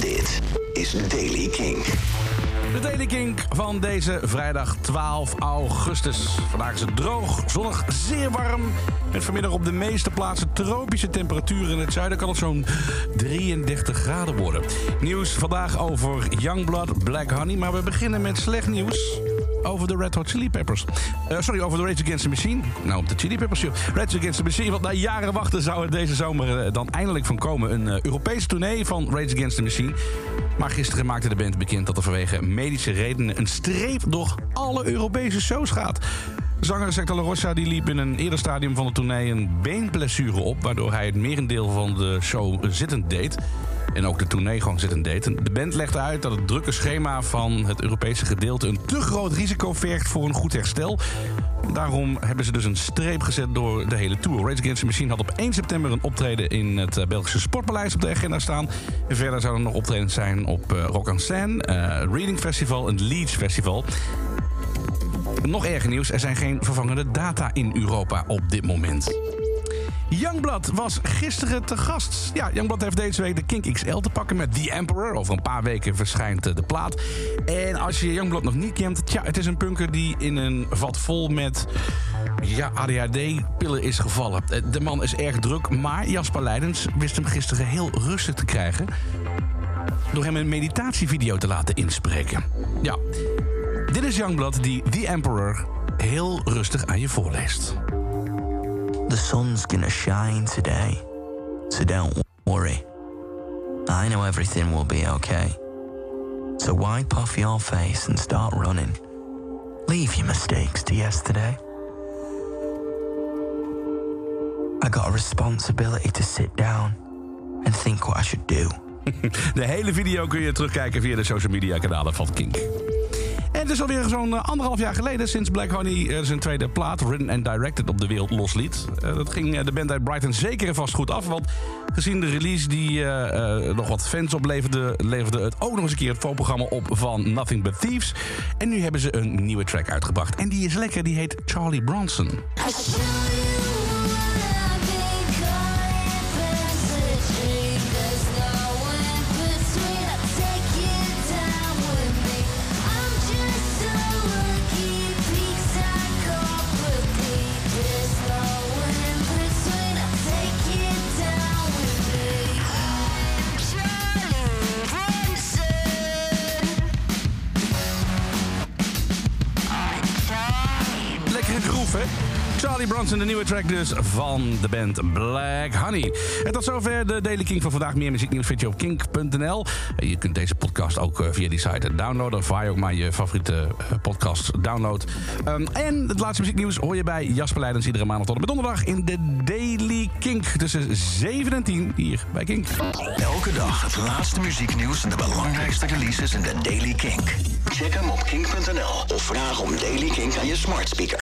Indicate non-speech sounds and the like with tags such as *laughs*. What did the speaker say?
Dit is Daily King. De Daily van deze vrijdag 12 augustus. Vandaag is het droog, zonnig, zeer warm. Met vanmiddag op de meeste plaatsen tropische temperaturen. In het zuiden kan het zo'n 33 graden worden. Nieuws vandaag over Youngblood, Black Honey. Maar we beginnen met slecht nieuws over de Red Hot Chili Peppers. Eh, sorry, over de Rage Against the Machine. Nou, de Chili Peppers. joh. Rage Against the Machine. Want na jaren wachten zou er deze zomer eh, dan eindelijk van komen. Een eh, Europese tournee van Rage Against the Machine. Maar gisteren maakte de band bekend dat er vanwege medische redenen... een streep door alle Europese shows gaat. Zanger Sector La die liep in een eerder stadium van de tournee een beenblessure op... waardoor hij het merendeel van de show zittend deed. En ook de tournee gewoon zittend deed. De band legde uit dat het drukke schema van het Europese gedeelte... een te groot risico vergt voor een goed herstel. Daarom hebben ze dus een streep gezet door de hele tour. Rage Against the Machine had op 1 september een optreden... in het eh, Belgische Sportpaleis op de agenda staan. En verder zouden er nog optredens zijn op eh, Rock en eh, Reading Festival en Leeds Festival... Nog erger nieuws, er zijn geen vervangende data in Europa op dit moment. Youngblood was gisteren te gast. Ja, Youngblood heeft deze week de Kink XL te pakken met The Emperor. Over een paar weken verschijnt eh, de plaat. En als je Youngblood nog niet kent... Tja, het is een punker die in een vat vol met ja, ADHD-pillen is gevallen. Eh, De man is erg druk, maar Jasper Leidens wist hem gisteren heel rustig te krijgen... door hem een meditatievideo te laten inspreken. Ja, dit is Youngblood die The Emperor heel rustig aan je voorleest. The sun's gonna shine today, so don't worry. I know everything will be okay. So wipe off your face and start running. Leave your mistakes to yesterday. I got a responsibility to sit down and think what I should do. *laughs* De hele video kun je terugkijken via de social media kanalen van Kink. Het is alweer zo'n eh, anderhalf jaar geleden sinds Black Honey eh, zijn tweede plaat, written and directed, op de wereld losliet. Eh, dat ging eh, de band uit Brighton zeker vast goed af. Want gezien de release die eh, eh, nog wat fans opleverde, leverde het ook nog eens een keer het voorprogramma op van Nothing But Thieves. En nu hebben ze een nieuwe track uitgebracht. En die is lekker, die heet Charlie Bronson. Groove, hè? Charlie Bronson, de nieuwe track dus van de band Black Honey. En tot zover de Daily King van vandaag. Meer muzieknieuws vind je op kink.nl. Je kunt deze podcast ook eh, via die site downloaden. Of waar je ook maar je favoriete eh, podcast downloadt. Ehm, en het laatste muzieknieuws hoor je bij Jasper Leidens iedere maandag tot en met donderdag in de Daily Kink. Tussen 7 en 10 hier bij Kink. Elke dag het laatste muzieknieuws en de belangrijkste releases in de Daily Kink. Check hem op kink.nl of vraag om Daily Kink aan je smart speaker.